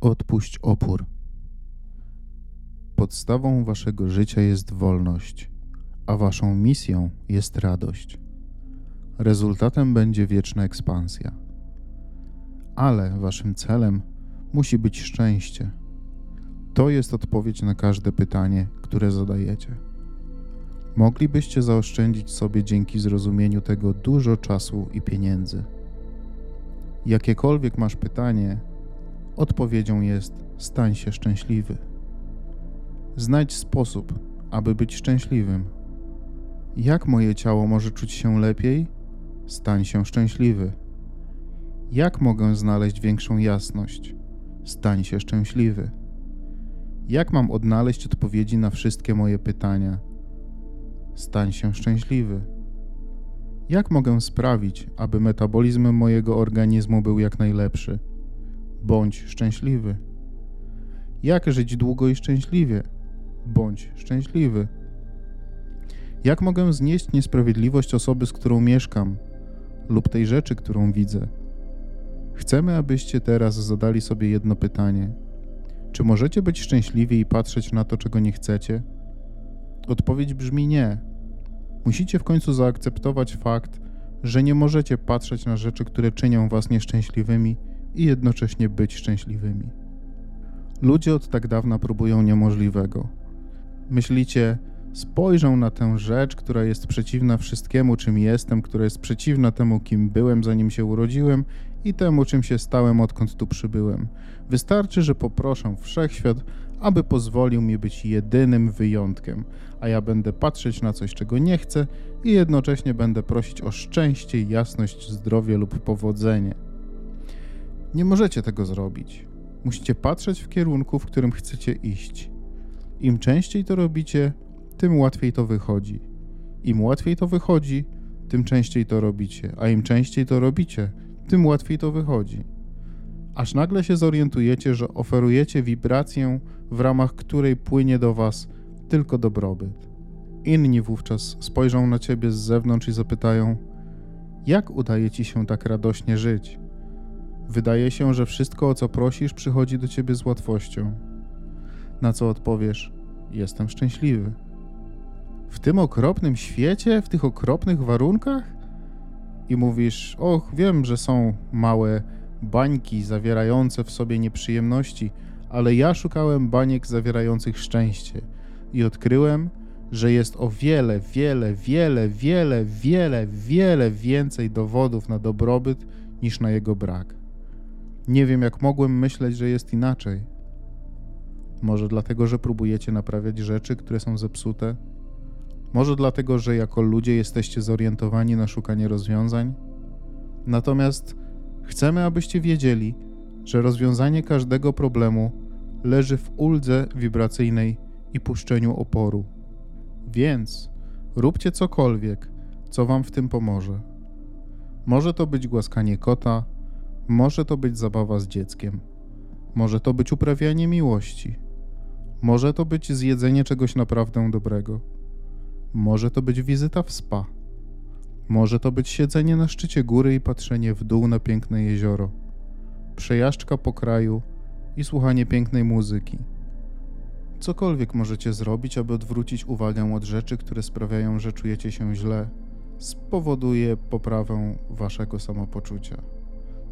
Odpuść opór. Podstawą waszego życia jest wolność, a waszą misją jest radość. Rezultatem będzie wieczna ekspansja. Ale waszym celem musi być szczęście. To jest odpowiedź na każde pytanie, które zadajecie. Moglibyście zaoszczędzić sobie dzięki zrozumieniu tego dużo czasu i pieniędzy. Jakiekolwiek masz pytanie, odpowiedzią jest: stań się szczęśliwy. Znajdź sposób, aby być szczęśliwym. Jak moje ciało może czuć się lepiej? Stań się szczęśliwy. Jak mogę znaleźć większą jasność? Stań się szczęśliwy. Jak mam odnaleźć odpowiedzi na wszystkie moje pytania? Stań się szczęśliwy. Jak mogę sprawić, aby metabolizm mojego organizmu był jak najlepszy? Bądź szczęśliwy. Jak żyć długo i szczęśliwie? Bądź szczęśliwy. Jak mogę znieść niesprawiedliwość osoby, z którą mieszkam, lub tej rzeczy, którą widzę? Chcemy, abyście teraz zadali sobie jedno pytanie: czy możecie być szczęśliwi i patrzeć na to, czego nie chcecie? Odpowiedź brzmi nie. Musicie w końcu zaakceptować fakt, że nie możecie patrzeć na rzeczy, które czynią was nieszczęśliwymi i jednocześnie być szczęśliwymi. Ludzie od tak dawna próbują niemożliwego. Myślicie, spojrzę na tę rzecz, która jest przeciwna wszystkiemu, czym jestem, która jest przeciwna temu, kim byłem, zanim się urodziłem i temu, czym się stałem, odkąd tu przybyłem. Wystarczy, że poproszę wszechświat, aby pozwolił mi być jedynym wyjątkiem, a ja będę patrzeć na coś, czego nie chcę i jednocześnie będę prosić o szczęście, jasność, zdrowie lub powodzenie. Nie możecie tego zrobić. Musicie patrzeć w kierunku, w którym chcecie iść. Im częściej to robicie, tym łatwiej to wychodzi. Im łatwiej to wychodzi, tym częściej to robicie, a im częściej to robicie, tym łatwiej to wychodzi. Aż nagle się zorientujecie, że oferujecie wibrację, w ramach której płynie do Was tylko dobrobyt. Inni wówczas spojrzą na Ciebie z zewnątrz i zapytają: Jak udaje Ci się tak radośnie żyć? Wydaje się, że wszystko, o co prosisz, przychodzi do Ciebie z łatwością. Na co odpowiesz: Jestem szczęśliwy. W tym okropnym świecie, w tych okropnych warunkach? i mówisz: Och, wiem, że są małe bańki zawierające w sobie nieprzyjemności, ale ja szukałem baniek zawierających szczęście i odkryłem, że jest o wiele, wiele, wiele, wiele, wiele, wiele więcej dowodów na dobrobyt niż na jego brak. Nie wiem, jak mogłem myśleć, że jest inaczej. Może dlatego, że próbujecie naprawiać rzeczy, które są zepsute? Może dlatego, że jako ludzie jesteście zorientowani na szukanie rozwiązań? Natomiast chcemy, abyście wiedzieli, że rozwiązanie każdego problemu leży w uldze wibracyjnej i puszczeniu oporu. Więc róbcie cokolwiek, co Wam w tym pomoże. Może to być głaskanie kota, może to być zabawa z dzieckiem, może to być uprawianie miłości, może to być zjedzenie czegoś naprawdę dobrego. Może to być wizyta w spa. Może to być siedzenie na szczycie góry i patrzenie w dół na piękne jezioro. Przejażdżka po kraju i słuchanie pięknej muzyki. Cokolwiek możecie zrobić, aby odwrócić uwagę od rzeczy, które sprawiają, że czujecie się źle, spowoduje poprawę waszego samopoczucia.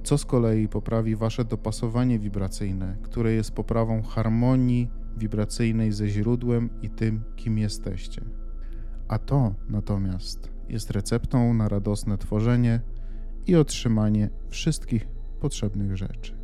Co z kolei poprawi wasze dopasowanie wibracyjne, które jest poprawą harmonii wibracyjnej ze źródłem i tym, kim jesteście. A to natomiast jest receptą na radosne tworzenie i otrzymanie wszystkich potrzebnych rzeczy.